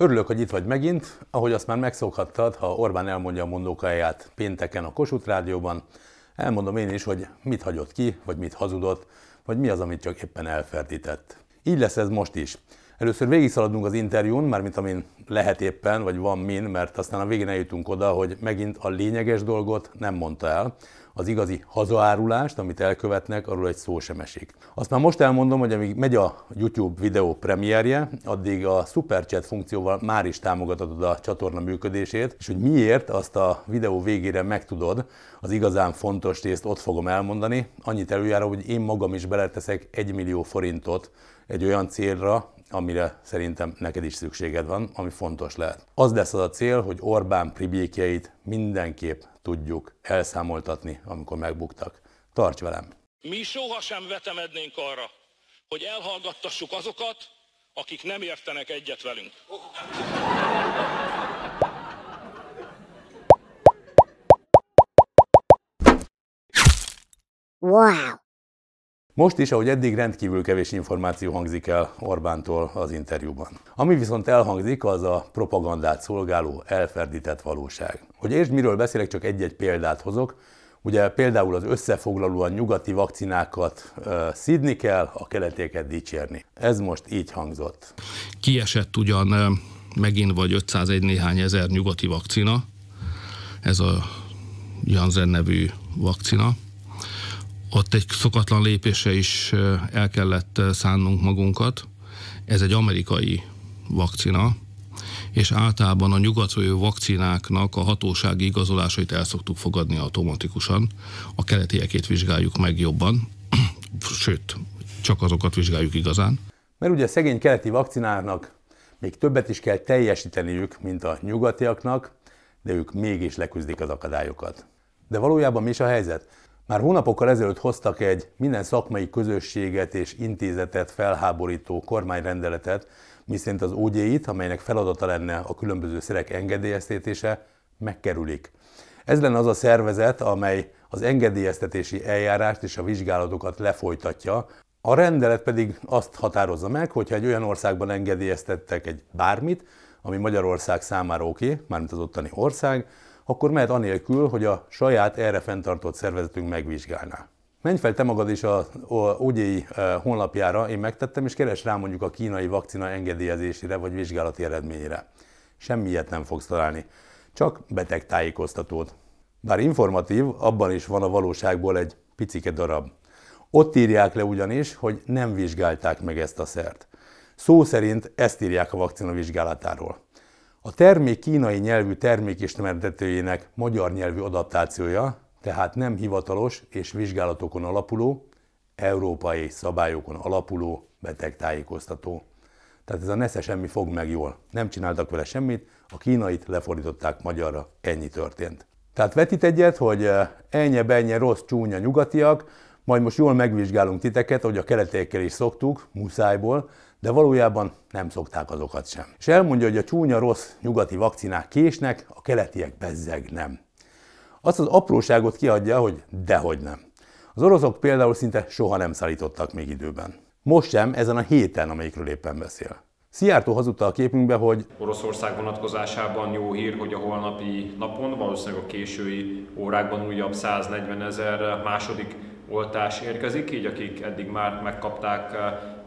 Örülök, hogy itt vagy megint. Ahogy azt már megszokhattad, ha Orbán elmondja a mondókáját pénteken a Kossuth Rádióban, elmondom én is, hogy mit hagyott ki, vagy mit hazudott, vagy mi az, amit csak éppen elferdített. Így lesz ez most is. Először végigszaladunk az interjún, mármint amin lehet éppen, vagy van min, mert aztán a végén eljutunk oda, hogy megint a lényeges dolgot nem mondta el, az igazi hazaárulást, amit elkövetnek, arról egy szó sem esik. Azt már most elmondom, hogy amíg megy a YouTube videó premierje, addig a Superchat funkcióval már is támogatod a csatorna működését, és hogy miért, azt a videó végére megtudod, az igazán fontos részt ott fogom elmondani. Annyit előjára, hogy én magam is beleteszek 1 millió forintot egy olyan célra, amire szerintem neked is szükséged van, ami fontos lehet. Az lesz az a cél, hogy Orbán pribékjeit mindenképp tudjuk elszámoltatni, amikor megbuktak. Tarts velem! Mi sohasem vetemednénk arra, hogy elhallgattassuk azokat, akik nem értenek egyet velünk. Wow! Most is, ahogy eddig rendkívül kevés információ hangzik el Orbántól az interjúban. Ami viszont elhangzik, az a propagandát szolgáló elferdített valóság. Hogy értsd, miről beszélek, csak egy-egy példát hozok. Ugye például az összefoglalóan nyugati vakcinákat uh, szidni kell, a keletéket dicsérni. Ez most így hangzott. Kiesett ugyan megint vagy 501 néhány ezer nyugati vakcina, ez a Janssen nevű vakcina, ott egy szokatlan lépése is el kellett szánnunk magunkat. Ez egy amerikai vakcina, és általában a nyugatról vakcináknak a hatósági igazolásait el szoktuk fogadni automatikusan. A keletiekét vizsgáljuk meg jobban, sőt, csak azokat vizsgáljuk igazán. Mert ugye a szegény keleti vakcináknak még többet is kell teljesíteniük, mint a nyugatiaknak, de ők mégis leküzdik az akadályokat. De valójában mi is a helyzet? Már hónapokkal ezelőtt hoztak egy minden szakmai közösséget és intézetet felháborító kormányrendeletet, miszerint az OGI-t, amelynek feladata lenne a különböző szerek engedélyeztetése, megkerülik. Ez lenne az a szervezet, amely az engedélyeztetési eljárást és a vizsgálatokat lefolytatja, a rendelet pedig azt határozza meg, hogyha egy olyan országban engedélyeztettek egy bármit, ami Magyarország számára oké, mármint az ottani ország, akkor mehet anélkül, hogy a saját erre fenntartott szervezetünk megvizsgálná. Menj fel te magad is a OGI e, honlapjára, én megtettem, és keres rá mondjuk a kínai vakcina engedélyezésére vagy vizsgálati eredményére. Semmi ilyet nem fogsz találni, csak betegtájékoztatót. Bár informatív, abban is van a valóságból egy picike darab. Ott írják le ugyanis, hogy nem vizsgálták meg ezt a szert. Szó szerint ezt írják a vakcina vizsgálatáról. A termék kínai nyelvű termékismertetőjének magyar nyelvű adaptációja, tehát nem hivatalos és vizsgálatokon alapuló, európai szabályokon alapuló betegtájékoztató. Tehát ez a nesze semmi fog meg jól. Nem csináltak vele semmit, a kínait lefordították magyarra, ennyi történt. Tehát vetít egyet, hogy eh, ennyi benye rossz csúnya nyugatiak, majd most jól megvizsgálunk titeket, hogy a keletiekkel is szoktuk, muszájból, de valójában nem szokták azokat sem. És elmondja, hogy a csúnya rossz nyugati vakcinák késnek, a keletiek bezzeg nem. Azt az apróságot kiadja, hogy dehogy nem. Az oroszok például szinte soha nem szállítottak még időben. Most sem, ezen a héten, amelyikről éppen beszél. Szijjártó hazudta a képünkbe, hogy Oroszország vonatkozásában jó hír, hogy a holnapi napon, valószínűleg a késői órákban újabb 140 ezer második oltás érkezik, így akik eddig már megkapták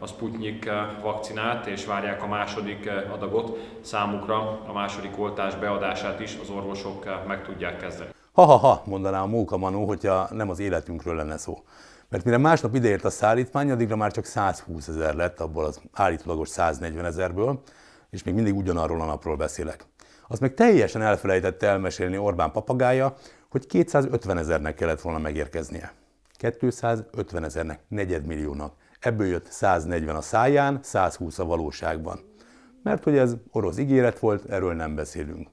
a Sputnik eh, vakcinát és várják a második eh, adagot, számukra a második oltás beadását is az orvosok meg tudják kezdeni. Ha-ha-ha, mondaná a Móka Manó, hogyha nem az életünkről lenne szó. Mert mire másnap ideért a szállítmány, addigra már csak 120 ezer lett abból az állítólagos 140 ezerből, és még mindig ugyanarról a napról beszélek. Azt meg teljesen elfelejtette elmesélni Orbán papagája, hogy 250 ezernek kellett volna megérkeznie. 250 ezernek, negyedmilliónak. Ebből jött 140 a száján, 120 a valóságban. Mert hogy ez orosz ígéret volt, erről nem beszélünk.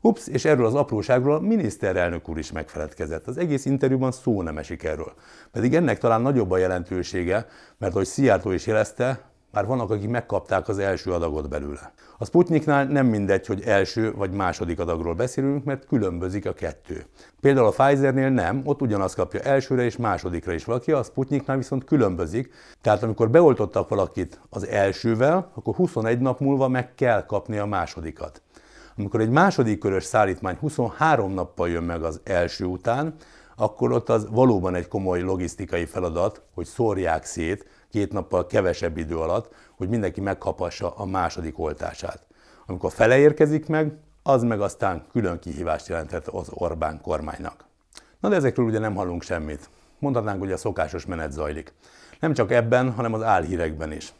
Ups, és erről az apróságról a miniszterelnök úr is megfeledkezett. Az egész interjúban szó nem esik erről. Pedig ennek talán nagyobb a jelentősége, mert ahogy Szijjártó is jelezte, már vannak, akik megkapták az első adagot belőle. A Sputniknál nem mindegy, hogy első vagy második adagról beszélünk, mert különbözik a kettő. Például a Pfizernél nem, ott ugyanazt kapja elsőre és másodikra is valaki, a Sputniknál viszont különbözik. Tehát amikor beoltottak valakit az elsővel, akkor 21 nap múlva meg kell kapni a másodikat. Amikor egy második körös szállítmány 23 nappal jön meg az első után, akkor ott az valóban egy komoly logisztikai feladat, hogy szórják szét két nappal kevesebb idő alatt, hogy mindenki megkapassa a második oltását. Amikor fele érkezik meg, az meg aztán külön kihívást jelentett az Orbán kormánynak. Na de ezekről ugye nem hallunk semmit. Mondhatnánk, hogy a szokásos menet zajlik. Nem csak ebben, hanem az álhírekben is.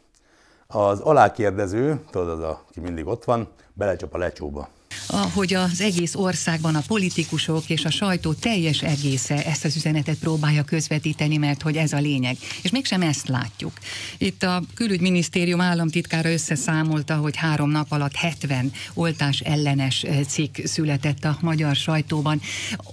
Az alákérdező, tudod, az, aki mindig ott van, belecsap a lecsóba hogy az egész országban a politikusok és a sajtó teljes egésze ezt az üzenetet próbálja közvetíteni, mert hogy ez a lényeg. És mégsem ezt látjuk. Itt a külügyminisztérium államtitkára összeszámolta, hogy három nap alatt 70 oltás ellenes eh, cikk született a magyar sajtóban.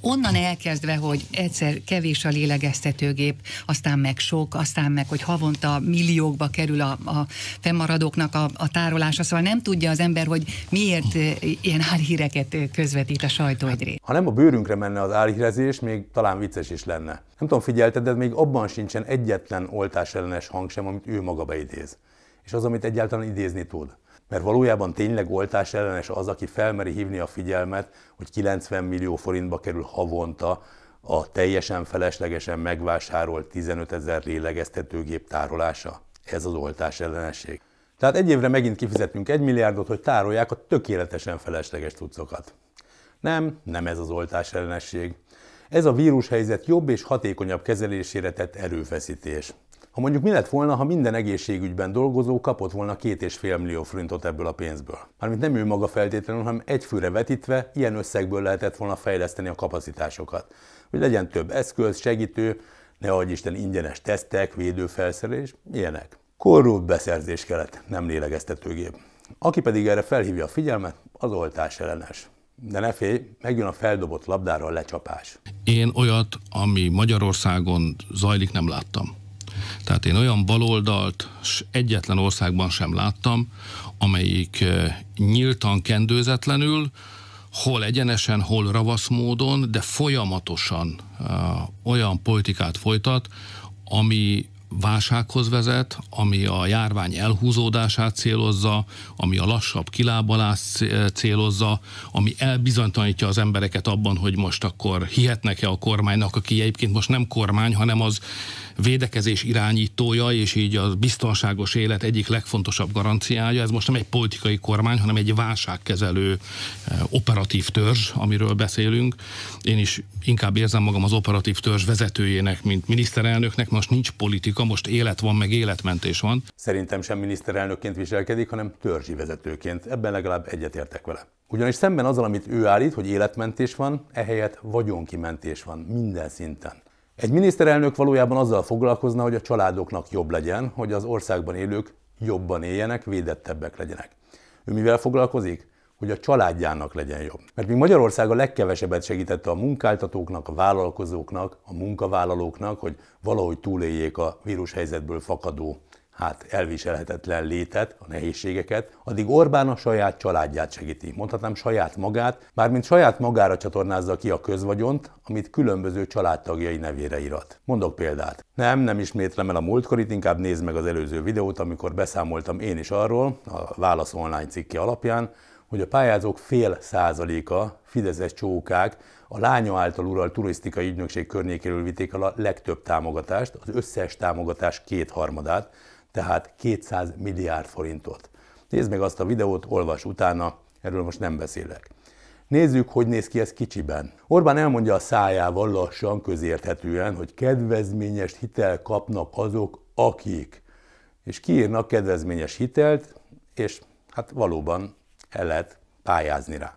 Onnan elkezdve, hogy egyszer kevés a lélegeztetőgép, aztán meg sok, aztán meg, hogy havonta milliókba kerül a, a fennmaradóknak a, a tárolása, szóval nem tudja az ember, hogy miért eh, ilyen álhíreket közvetít a sajtó egyrészt. Ha nem a bőrünkre menne az álhírezés, még talán vicces is lenne. Nem tudom, figyelted, de még abban sincsen egyetlen oltás ellenes hang sem, amit ő maga beidéz. És az, amit egyáltalán idézni tud. Mert valójában tényleg oltás ellenes az, aki felmeri hívni a figyelmet, hogy 90 millió forintba kerül havonta a teljesen feleslegesen megvásárolt 15 ezer lélegeztetőgép tárolása. Ez az oltás ellenesség. Tehát egy évre megint kifizetünk egy milliárdot, hogy tárolják a tökéletesen felesleges cuccokat. Nem, nem ez az oltás ellenesség. Ez a vírushelyzet jobb és hatékonyabb kezelésére tett erőfeszítés. Ha mondjuk mi lett volna, ha minden egészségügyben dolgozó kapott volna két és fél millió forintot ebből a pénzből? Mármint nem ő maga feltétlenül, hanem egy főre vetítve ilyen összegből lehetett volna fejleszteni a kapacitásokat. Hogy legyen több eszköz, segítő, ne adj Isten ingyenes tesztek, védőfelszerelés, ilyenek. Korrupt beszerzés kellett, nem lélegeztetőgép. Aki pedig erre felhívja a figyelmet, az oltás ellenes. De ne félj, megjön a feldobott labdára a lecsapás. Én olyat, ami Magyarországon zajlik, nem láttam. Tehát én olyan baloldalt egyetlen országban sem láttam, amelyik eh, nyíltan, kendőzetlenül, hol egyenesen, hol ravasz módon, de folyamatosan uh, olyan politikát folytat, ami válsághoz vezet, ami a járvány elhúzódását célozza, ami a lassabb kilábalást célozza, ami elbizonytalanítja az embereket abban, hogy most akkor hihetnek-e a kormánynak, aki egyébként most nem kormány, hanem az védekezés irányítója, és így a biztonságos élet egyik legfontosabb garanciája. Ez most nem egy politikai kormány, hanem egy válságkezelő eh, operatív törzs, amiről beszélünk. Én is inkább érzem magam az operatív törzs vezetőjének, mint miniszterelnöknek. Most nincs politika, most élet van, meg életmentés van. Szerintem sem miniszterelnökként viselkedik, hanem törzsi vezetőként. Ebben legalább egyetértek vele. Ugyanis szemben azzal, amit ő állít, hogy életmentés van, ehelyett vagyonkimentés van minden szinten. Egy miniszterelnök valójában azzal foglalkozna, hogy a családoknak jobb legyen, hogy az országban élők jobban éljenek, védettebbek legyenek. Ő mivel foglalkozik? Hogy a családjának legyen jobb. Mert még Magyarország a legkevesebbet segítette a munkáltatóknak, a vállalkozóknak, a munkavállalóknak, hogy valahogy túléljék a vírushelyzetből fakadó hát elviselhetetlen létet, a nehézségeket, addig Orbán a saját családját segíti. Mondhatnám saját magát, mármint saját magára csatornázza ki a közvagyont, amit különböző családtagjai nevére irat. Mondok példát. Nem, nem ismétlem el a múltkorit, inkább nézd meg az előző videót, amikor beszámoltam én is arról, a Válasz online cikke alapján, hogy a pályázók fél százaléka fideszes csókák a lánya által uralt turisztikai ügynökség környékéről vitték el a legtöbb támogatást, az összes támogatás kétharmadát, tehát 200 milliárd forintot. Nézd meg azt a videót, olvas utána, erről most nem beszélek. Nézzük, hogy néz ki ez kicsiben. Orbán elmondja a szájával lassan, közérthetően, hogy kedvezményes hitel kapnak azok, akik. És kiírnak kedvezményes hitelt, és hát valóban el lehet pályázni rá.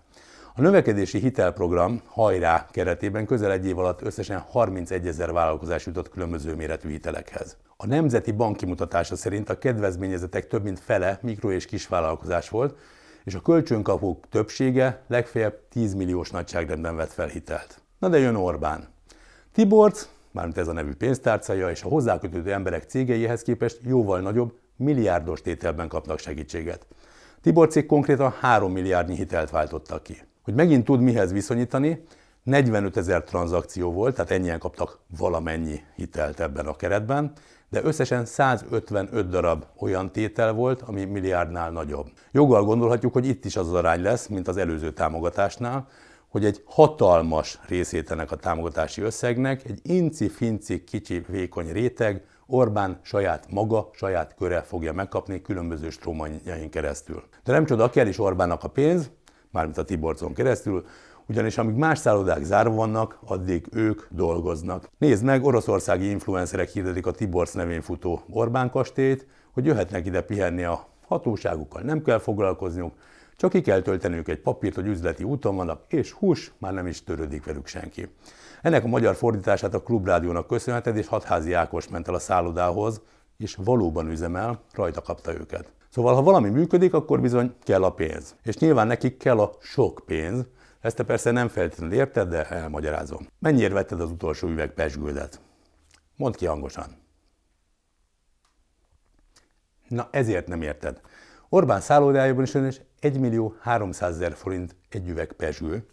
A növekedési hitelprogram hajrá keretében közel egy év alatt összesen 31 ezer vállalkozás jutott különböző méretű hitelekhez. A Nemzeti Bank kimutatása szerint a kedvezményezetek több mint fele mikro- és kisvállalkozás volt, és a kölcsönkapók többsége legfeljebb 10 milliós nagyságrendben vett fel hitelt. Na de jön Orbán. Tiborc, mármint ez a nevű pénztárcája, és a hozzákötődő emberek cégeihez képest jóval nagyobb, milliárdos tételben kapnak segítséget. Tiborcék konkrétan 3 milliárdnyi hitelt váltottak ki. Hogy megint tud mihez viszonyítani, 45 ezer tranzakció volt, tehát ennyien kaptak valamennyi hitelt ebben a keretben, de összesen 155 darab olyan tétel volt, ami milliárdnál nagyobb. Joggal gondolhatjuk, hogy itt is az, az arány lesz, mint az előző támogatásnál, hogy egy hatalmas részét ennek a támogatási összegnek egy inci-finci kicsi vékony réteg Orbán saját maga, saját köre fogja megkapni különböző strómanjain keresztül. De nem csoda, kell is Orbánnak a pénz, mármint a Tiborcon keresztül, ugyanis amíg más szállodák zárva vannak, addig ők dolgoznak. Nézd meg, oroszországi influencerek hirdetik a Tiborc nevén futó Orbán kastélyt, hogy jöhetnek ide pihenni a hatóságukkal, nem kell foglalkozniuk, csak ki kell tölteniük egy papírt, hogy üzleti úton vannak, és hús, már nem is törődik velük senki. Ennek a magyar fordítását a Klubrádiónak köszönheted, és Hatházi Ákos ment el a szállodához, és valóban üzemel, rajta kapta őket. Szóval, ha valami működik, akkor bizony kell a pénz. És nyilván nekik kell a sok pénz, ezt te persze nem feltétlenül érted, de elmagyarázom. Mennyire vetted az utolsó üveg pesgődet? Mondd ki hangosan. Na ezért nem érted. Orbán szállodájában is is 1 millió 300 ezer forint egy üveg pesgő,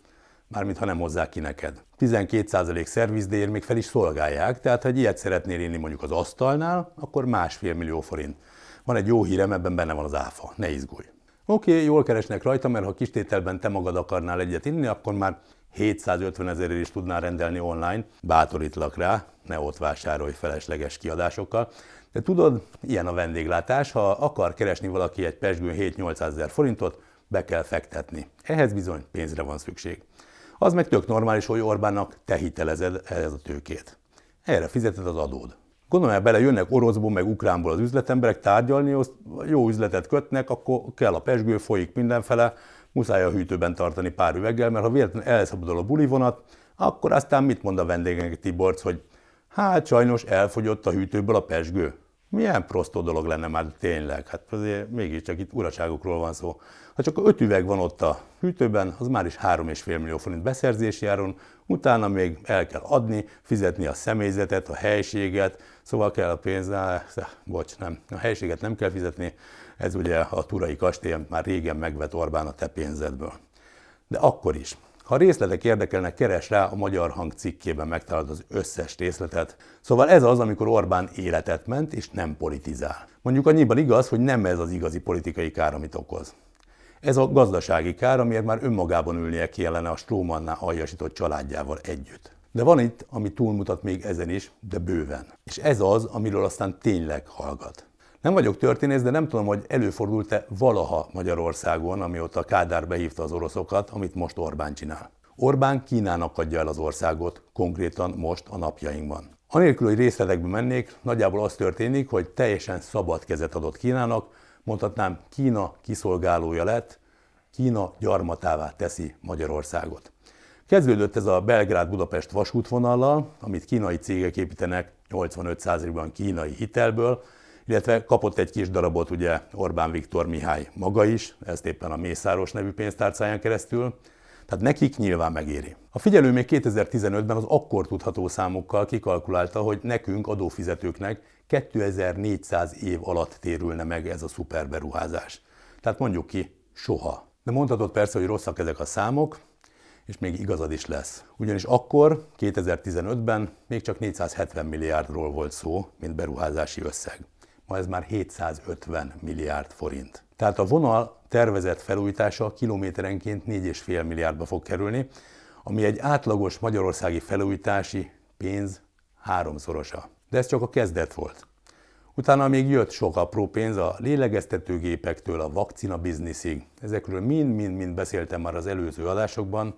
mármint ha nem hozzák ki neked. 12% szervizdéért még fel is szolgálják, tehát ha egy ilyet szeretnél inni mondjuk az asztalnál, akkor másfél millió forint. Van egy jó hírem, ebben benne van az áfa, ne izgulj. Oké, okay, jól keresnek rajta, mert ha kistételben te magad akarnál egyet inni, akkor már 750 ezerért is tudnál rendelni online. Bátorítlak rá, ne ott vásárolj felesleges kiadásokkal. De tudod, ilyen a vendéglátás, ha akar keresni valaki egy pesgőn 7-800 ezer forintot, be kell fektetni. Ehhez bizony pénzre van szükség. Az meg tök normális, hogy Orbánnak te hitelezed ehhez a tőkét. Erre fizeted az adód. Gondolom, bele jönnek oroszból, meg ukránból az üzletemberek tárgyalni, azt jó üzletet kötnek, akkor kell a pesgő, folyik mindenfele, muszáj a hűtőben tartani pár üveggel, mert ha véletlenül elszabadul a bulivonat, akkor aztán mit mond a vendégnek Tiborc, hogy hát sajnos elfogyott a hűtőből a pesgő. Milyen prostó dolog lenne már tényleg? Hát azért mégiscsak itt uraságokról van szó. Ha csak öt üveg van ott a hűtőben, az már is 3,5 millió forint beszerzési áron, utána még el kell adni, fizetni a személyzetet, a helységet, szóval kell a pénz, bocs, nem, a helységet nem kell fizetni, ez ugye a Turai kastély, már régen megvet Orbán a te pénzedből. De akkor is, ha részletek érdekelnek, keres rá a Magyar Hang cikkében megtalálod az összes részletet. Szóval ez az, amikor Orbán életet ment, és nem politizál. Mondjuk annyiban igaz, hogy nem ez az igazi politikai kár, amit okoz. Ez a gazdasági kár, amiért már önmagában ülnie kellene a Strómannál aljasított családjával együtt. De van itt, ami túlmutat még ezen is, de bőven. És ez az, amiről aztán tényleg hallgat. Nem vagyok történész, de nem tudom, hogy előfordult-e valaha Magyarországon, amióta Kádár behívta az oroszokat, amit most Orbán csinál. Orbán Kínának adja el az országot, konkrétan most a napjainkban. Anélkül, hogy részletekbe mennék, nagyjából az történik, hogy teljesen szabad kezet adott Kínának, mondhatnám Kína kiszolgálója lett, Kína gyarmatává teszi Magyarországot. Kezdődött ez a Belgrád-Budapest vasútvonallal, amit kínai cégek építenek 85%-ban kínai hitelből, illetve kapott egy kis darabot ugye Orbán Viktor Mihály maga is, ezt éppen a Mészáros nevű pénztárcáján keresztül, tehát nekik nyilván megéri. A figyelő még 2015-ben az akkor tudható számokkal kikalkulálta, hogy nekünk, adófizetőknek 2400 év alatt térülne meg ez a szuperberuházás. Tehát mondjuk ki, soha. De mondhatod persze, hogy rosszak ezek a számok, és még igazad is lesz. Ugyanis akkor, 2015-ben még csak 470 milliárdról volt szó, mint beruházási összeg ma ez már 750 milliárd forint. Tehát a vonal tervezett felújítása kilométerenként 4,5 milliárdba fog kerülni, ami egy átlagos magyarországi felújítási pénz háromszorosa. De ez csak a kezdet volt. Utána még jött sok apró pénz a lélegeztetőgépektől a vakcina bizniszig. Ezekről mind-mind-mind beszéltem már az előző adásokban.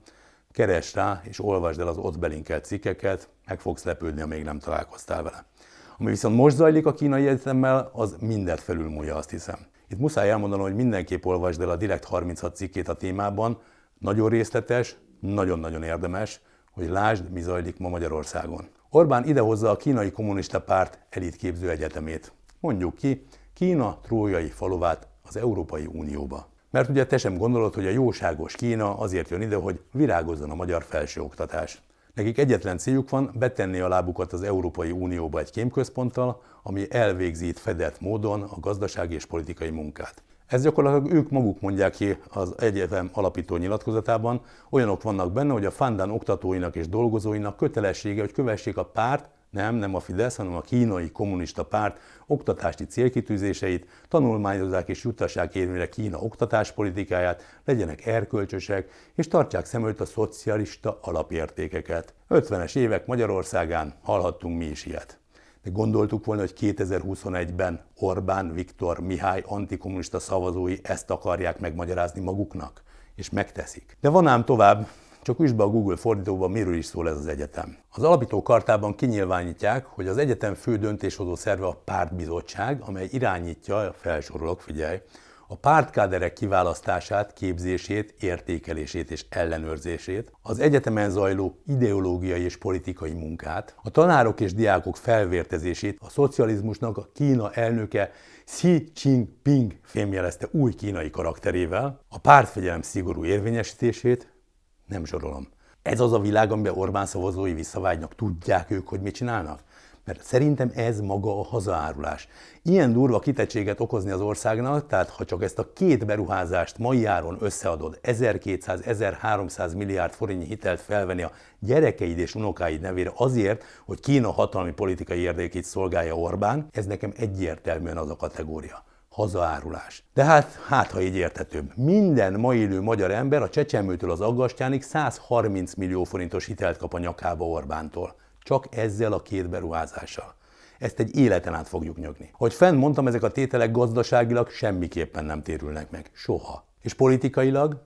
Keresd rá és olvasd el az ott belinkelt cikkeket, meg fogsz lepődni, ha még nem találkoztál vele. Ami viszont most zajlik a kínai egyetemmel, az mindent felülmúlja, azt hiszem. Itt muszáj elmondanom, hogy mindenképp olvasd el a Direkt 36 cikkét a témában. Nagyon részletes, nagyon-nagyon érdemes, hogy lásd, mi zajlik ma Magyarországon. Orbán idehozza a kínai kommunista párt elitképző egyetemét. Mondjuk ki, Kína trójai faluvát az Európai Unióba. Mert ugye te sem gondolod, hogy a jóságos Kína azért jön ide, hogy virágozzon a magyar felsőoktatás. Nekik egyetlen céljuk van betenni a lábukat az Európai Unióba egy kémközponttal, ami elvégzi fedett módon a gazdasági és politikai munkát. Ez gyakorlatilag ők maguk mondják ki az egyetem alapító nyilatkozatában. Olyanok vannak benne, hogy a Fandán oktatóinak és dolgozóinak kötelessége, hogy kövessék a párt, nem, nem a Fidesz, hanem a kínai kommunista párt oktatási célkitűzéseit, tanulmányozzák és juttassák érvényre Kína oktatáspolitikáját, legyenek erkölcsösek, és tartsák szem előtt a szocialista alapértékeket. 50-es évek Magyarországán hallhattunk mi is ilyet. De gondoltuk volna, hogy 2021-ben Orbán Viktor Mihály antikommunista szavazói ezt akarják megmagyarázni maguknak? És megteszik. De van ám tovább, csak üsd be a Google fordítóba, miről is szól ez az egyetem. Az alapító kartában kinyilvánítják, hogy az egyetem fő döntéshozó szerve a pártbizottság, amely irányítja, felsorolok, figyelj, a pártkáderek kiválasztását, képzését, értékelését és ellenőrzését, az egyetemen zajló ideológiai és politikai munkát, a tanárok és diákok felvértezését, a szocializmusnak a Kína elnöke Xi Jinping fémjelezte új kínai karakterével, a pártfegyelem szigorú érvényesítését, nem sorolom. Ez az a világ, amiben Orbán szavazói visszavágynak. Tudják ők, hogy mit csinálnak? Mert szerintem ez maga a hazaárulás. Ilyen durva kitettséget okozni az országnak, tehát ha csak ezt a két beruházást mai áron összeadod, 1200-1300 milliárd forintnyi hitelt felvenni a gyerekeid és unokáid nevére azért, hogy Kína hatalmi politikai érdekét szolgálja Orbán, ez nekem egyértelműen az a kategória hazaárulás. De hát, hát ha így érthetőbb. Minden ma élő magyar ember a csecsemőtől az aggastyánig 130 millió forintos hitelt kap a nyakába Orbántól. Csak ezzel a két beruházással. Ezt egy életen át fogjuk nyögni. Hogy fenn mondtam, ezek a tételek gazdaságilag semmiképpen nem térülnek meg. Soha. És politikailag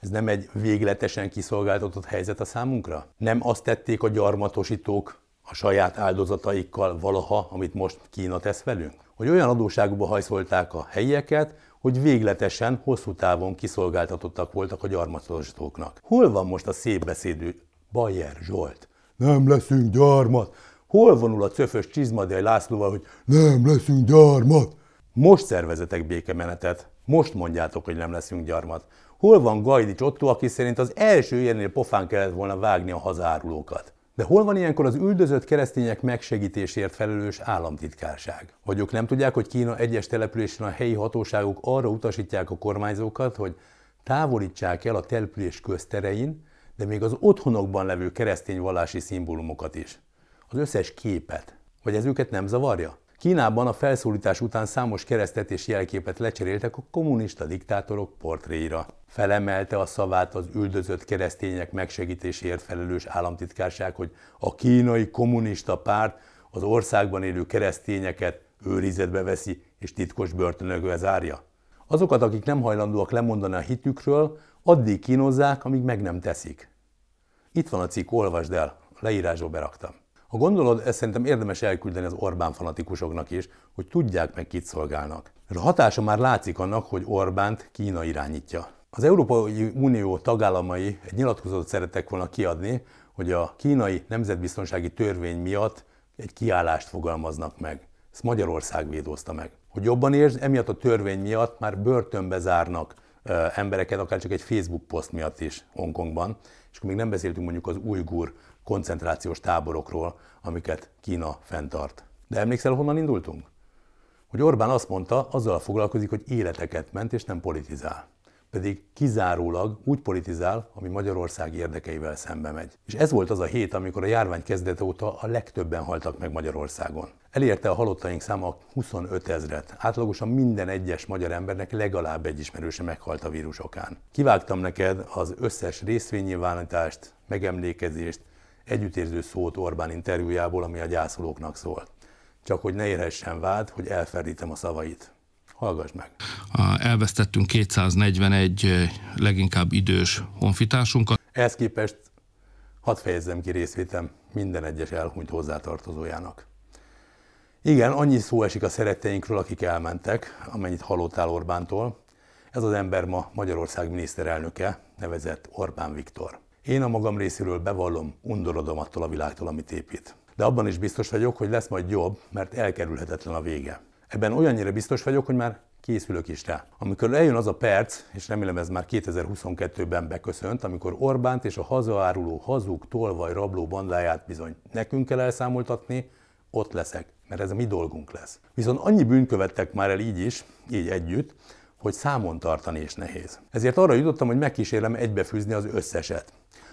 ez nem egy végletesen kiszolgáltatott helyzet a számunkra? Nem azt tették a gyarmatosítók a saját áldozataikkal valaha, amit most Kína tesz velünk? hogy olyan adóságokba hajszolták a helyieket, hogy végletesen, hosszú távon kiszolgáltatottak voltak a gyarmatosítóknak. Hol van most a szép beszédű Bayer Zsolt? Nem leszünk gyarmat. Hol vonul a cöfös Csizmadai Lászlóval, hogy nem leszünk gyarmat? Most szervezetek békemenetet. Most mondjátok, hogy nem leszünk gyarmat. Hol van Gajdics Otto, aki szerint az első ilyennél pofán kellett volna vágni a hazárulókat? De hol van ilyenkor az üldözött keresztények megsegítésért felelős államtitkárság? Vagy ők nem tudják, hogy Kína egyes településen a helyi hatóságok arra utasítják a kormányzókat, hogy távolítsák el a település közterein, de még az otthonokban levő keresztény vallási szimbólumokat is. Az összes képet. Vagy ez őket nem zavarja? Kínában a felszólítás után számos keresztet és jelképet lecseréltek a kommunista diktátorok portréira. Felemelte a szavát az üldözött keresztények megsegítéséért felelős államtitkárság, hogy a kínai kommunista párt az országban élő keresztényeket őrizetbe veszi és titkos börtönökbe zárja. Azokat, akik nem hajlandóak lemondani a hitükről, addig kínozzák, amíg meg nem teszik. Itt van a cikk, olvasd el, leírásba beraktam. Ha gondolod, ezt szerintem érdemes elküldeni az Orbán fanatikusoknak is, hogy tudják meg kit szolgálnak. Mert a hatása már látszik annak, hogy Orbánt Kína irányítja. Az Európai Unió tagállamai egy nyilatkozatot szerettek volna kiadni, hogy a kínai nemzetbiztonsági törvény miatt egy kiállást fogalmaznak meg. Ezt Magyarország védozta meg. Hogy jobban értsd, emiatt a törvény miatt már börtönbe zárnak embereket, akár csak egy Facebook poszt miatt is Hongkongban, és akkor még nem beszéltünk mondjuk az ujgur koncentrációs táborokról, amiket Kína fenntart. De emlékszel, honnan indultunk? Hogy Orbán azt mondta, azzal foglalkozik, hogy életeket ment és nem politizál. Pedig kizárólag úgy politizál, ami Magyarország érdekeivel szembe megy. És ez volt az a hét, amikor a járvány kezdete óta a legtöbben haltak meg Magyarországon. Elérte a halottaink száma 25 ezret. Átlagosan minden egyes magyar embernek legalább egy ismerőse meghalt a vírusokán. Kivágtam neked az összes részvénynyilvánítást, megemlékezést, együttérző szót Orbán interjújából, ami a gyászolóknak szólt. Csak hogy ne érhessen vád, hogy elferdítem a szavait. Hallgass meg. Elvesztettünk 241 leginkább idős honfitársunkat. Ehhez képest hadd fejezzem ki részvétem minden egyes elhunyt hozzátartozójának. Igen, annyi szó esik a szeretteinkről, akik elmentek, amennyit hallottál Orbántól. Ez az ember ma Magyarország miniszterelnöke, nevezett Orbán Viktor. Én a magam részéről bevallom, undorodom attól a világtól, amit épít. De abban is biztos vagyok, hogy lesz majd jobb, mert elkerülhetetlen a vége. Ebben olyannyira biztos vagyok, hogy már készülök is rá. Amikor eljön az a perc, és remélem ez már 2022-ben beköszönt, amikor Orbánt és a hazaáruló hazug, tolvaj, rabló bandáját bizony nekünk kell elszámoltatni, ott leszek, mert ez a mi dolgunk lesz. Viszont annyi bűn követtek már el így is, így együtt, hogy számon tartani is nehéz. Ezért arra jutottam, hogy megkísérlem egybefűzni az összeset.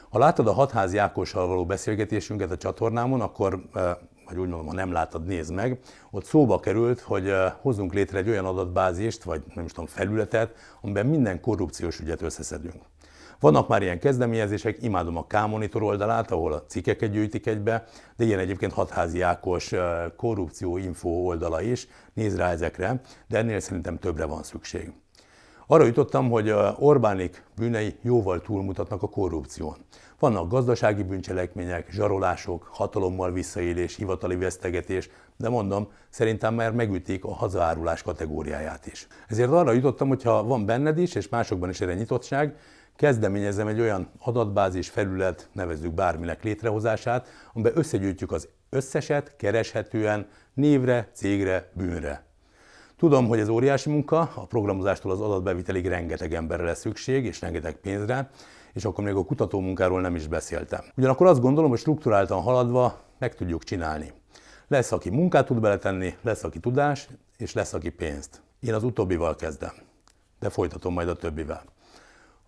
Ha látod a hatházi Ákossal való beszélgetésünket a csatornámon, akkor eh, vagy úgy mondom, ha nem látod, nézd meg, ott szóba került, hogy eh, hozzunk létre egy olyan adatbázist, vagy nem is tudom, felületet, amiben minden korrupciós ügyet összeszedünk. Vannak már ilyen kezdeményezések, imádom a K-monitor oldalát, ahol a cikkeket gyűjtik egybe, de ilyen egyébként hatházi Ákos korrupció info oldala is, nézd rá ezekre, de ennél szerintem többre van szükség. Arra jutottam, hogy Orbánik bűnei jóval túlmutatnak a korrupción. Vannak gazdasági bűncselekmények, zsarolások, hatalommal visszaélés, hivatali vesztegetés, de mondom, szerintem már megütik a hazaárulás kategóriáját is. Ezért arra jutottam, hogy ha van benned is, és másokban is erre nyitottság, kezdeményezem egy olyan adatbázis felület, nevezzük bárminek létrehozását, amiben összegyűjtjük az összeset kereshetően névre, cégre, bűnre. Tudom, hogy ez óriási munka, a programozástól az adatbevitelig rengeteg emberre lesz szükség, és rengeteg pénzre, és akkor még a kutatómunkáról nem is beszéltem. Ugyanakkor azt gondolom, hogy strukturáltan haladva meg tudjuk csinálni. Lesz, aki munkát tud beletenni, lesz, aki tudás, és lesz, aki pénzt. Én az utóbbival kezdem, de folytatom majd a többivel.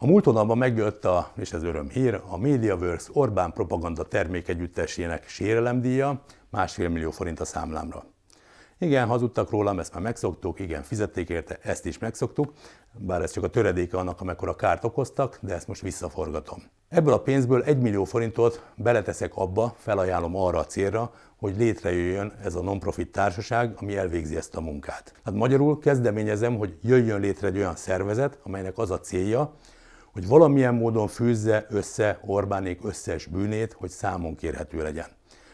A múlt hónapban megjött a, és ez öröm hír, a MediaWorks Orbán propaganda termékegyüttesének sérelemdíja, másfél millió forint a számlámra. Igen, hazudtak rólam, ezt már megszoktuk, igen, fizették érte, ezt is megszoktuk, bár ez csak a töredéke annak, amekkora kárt okoztak, de ezt most visszaforgatom. Ebből a pénzből 1 millió forintot beleteszek abba, felajánlom arra a célra, hogy létrejöjjön ez a non-profit társaság, ami elvégzi ezt a munkát. Hát magyarul kezdeményezem, hogy jöjjön létre egy olyan szervezet, amelynek az a célja, hogy valamilyen módon fűzze össze Orbánék összes bűnét, hogy számon kérhető legyen.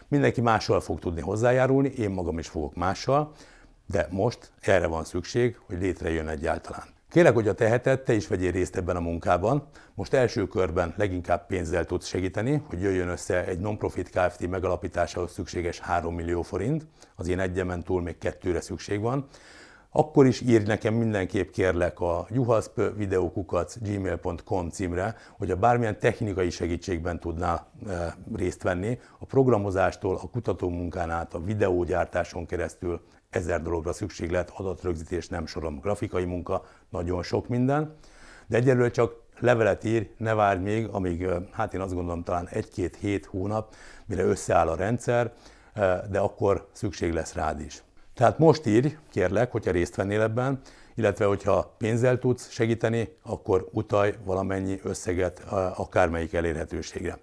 Mindenki mással fog tudni hozzájárulni, én magam is fogok mással, de most erre van szükség, hogy létrejön egyáltalán. Kérlek, hogy a teheted, te is vegyél részt ebben a munkában. Most első körben leginkább pénzzel tudsz segíteni, hogy jöjjön össze egy non-profit Kft. megalapításához szükséges 3 millió forint. Az én egyemen túl még kettőre szükség van akkor is írj nekem mindenképp kérlek a juhaszpvideokukac.gmail.com címre, hogy a bármilyen technikai segítségben tudnál e, részt venni, a programozástól, a kutatómunkán át, a videógyártáson keresztül ezer dologra szükség lehet, adatrögzítés, nem sorom, grafikai munka, nagyon sok minden. De egyelőre csak levelet ír, ne várj még, amíg, e, hát én azt gondolom talán egy-két hét hónap, mire összeáll a rendszer, e, de akkor szükség lesz rád is. Tehát most írj, kérlek, hogyha részt vennél ebben, illetve hogyha pénzzel tudsz segíteni, akkor utalj valamennyi összeget akármelyik elérhetőségre.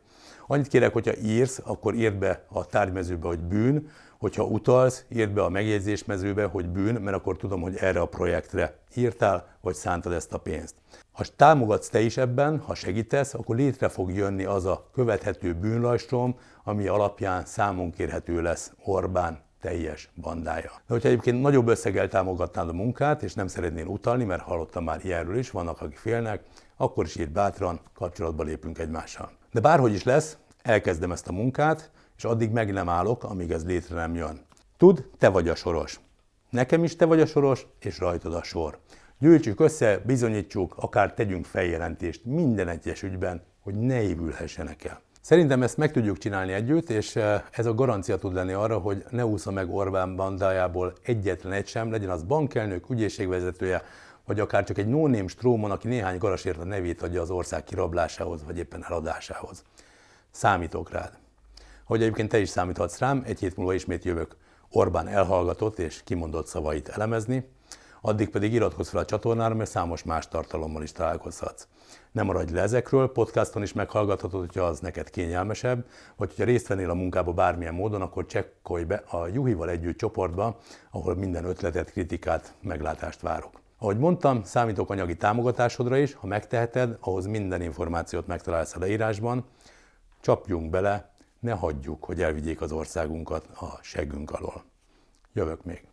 Annyit kérek, hogyha írsz, akkor írd be a tárgymezőbe, hogy bűn, hogyha utalsz, írd be a megjegyzés mezőbe, hogy bűn, mert akkor tudom, hogy erre a projektre írtál, vagy szántad ezt a pénzt. Ha támogatsz te is ebben, ha segítesz, akkor létre fog jönni az a követhető bűnlajstrom, ami alapján számon kérhető lesz Orbán teljes bandája. De hogyha egyébként nagyobb összeggel támogatnád a munkát, és nem szeretnél utalni, mert hallottam már ilyenről is, vannak, akik félnek, akkor is írt bátran, kapcsolatba lépünk egymással. De bárhogy is lesz, elkezdem ezt a munkát, és addig meg nem állok, amíg ez létre nem jön. Tud, te vagy a soros. Nekem is te vagy a soros, és rajtad a sor. Gyűjtsük össze, bizonyítsuk, akár tegyünk feljelentést minden egyes ügyben, hogy ne évülhessenek el. Szerintem ezt meg tudjuk csinálni együtt, és eh, ez a garancia tud lenni arra, hogy ne úszza meg Orbán bandájából egyetlen egy sem, legyen az bankelnök, ügyészségvezetője, vagy akár csak egy no-name strómon, aki néhány garasért a nevét adja az ország kirablásához, vagy éppen eladásához. Számítok rád. Hogy egyébként te is számíthatsz rám, egy hét múlva ismét jövök Orbán elhallgatott és kimondott szavait elemezni, addig pedig iratkozz fel a csatornára, mert számos más tartalommal is találkozhatsz. Nem maradj le ezekről, podcaston is meghallgathatod, hogyha az neked kényelmesebb, vagy hogyha részt vennél a munkába bármilyen módon, akkor csekkolj be a Juhival együtt csoportba, ahol minden ötletet, kritikát, meglátást várok. Ahogy mondtam, számítok anyagi támogatásodra is, ha megteheted, ahhoz minden információt megtalálsz a leírásban. Csapjunk bele, ne hagyjuk, hogy elvigyék az országunkat a seggünk alól. Jövök még.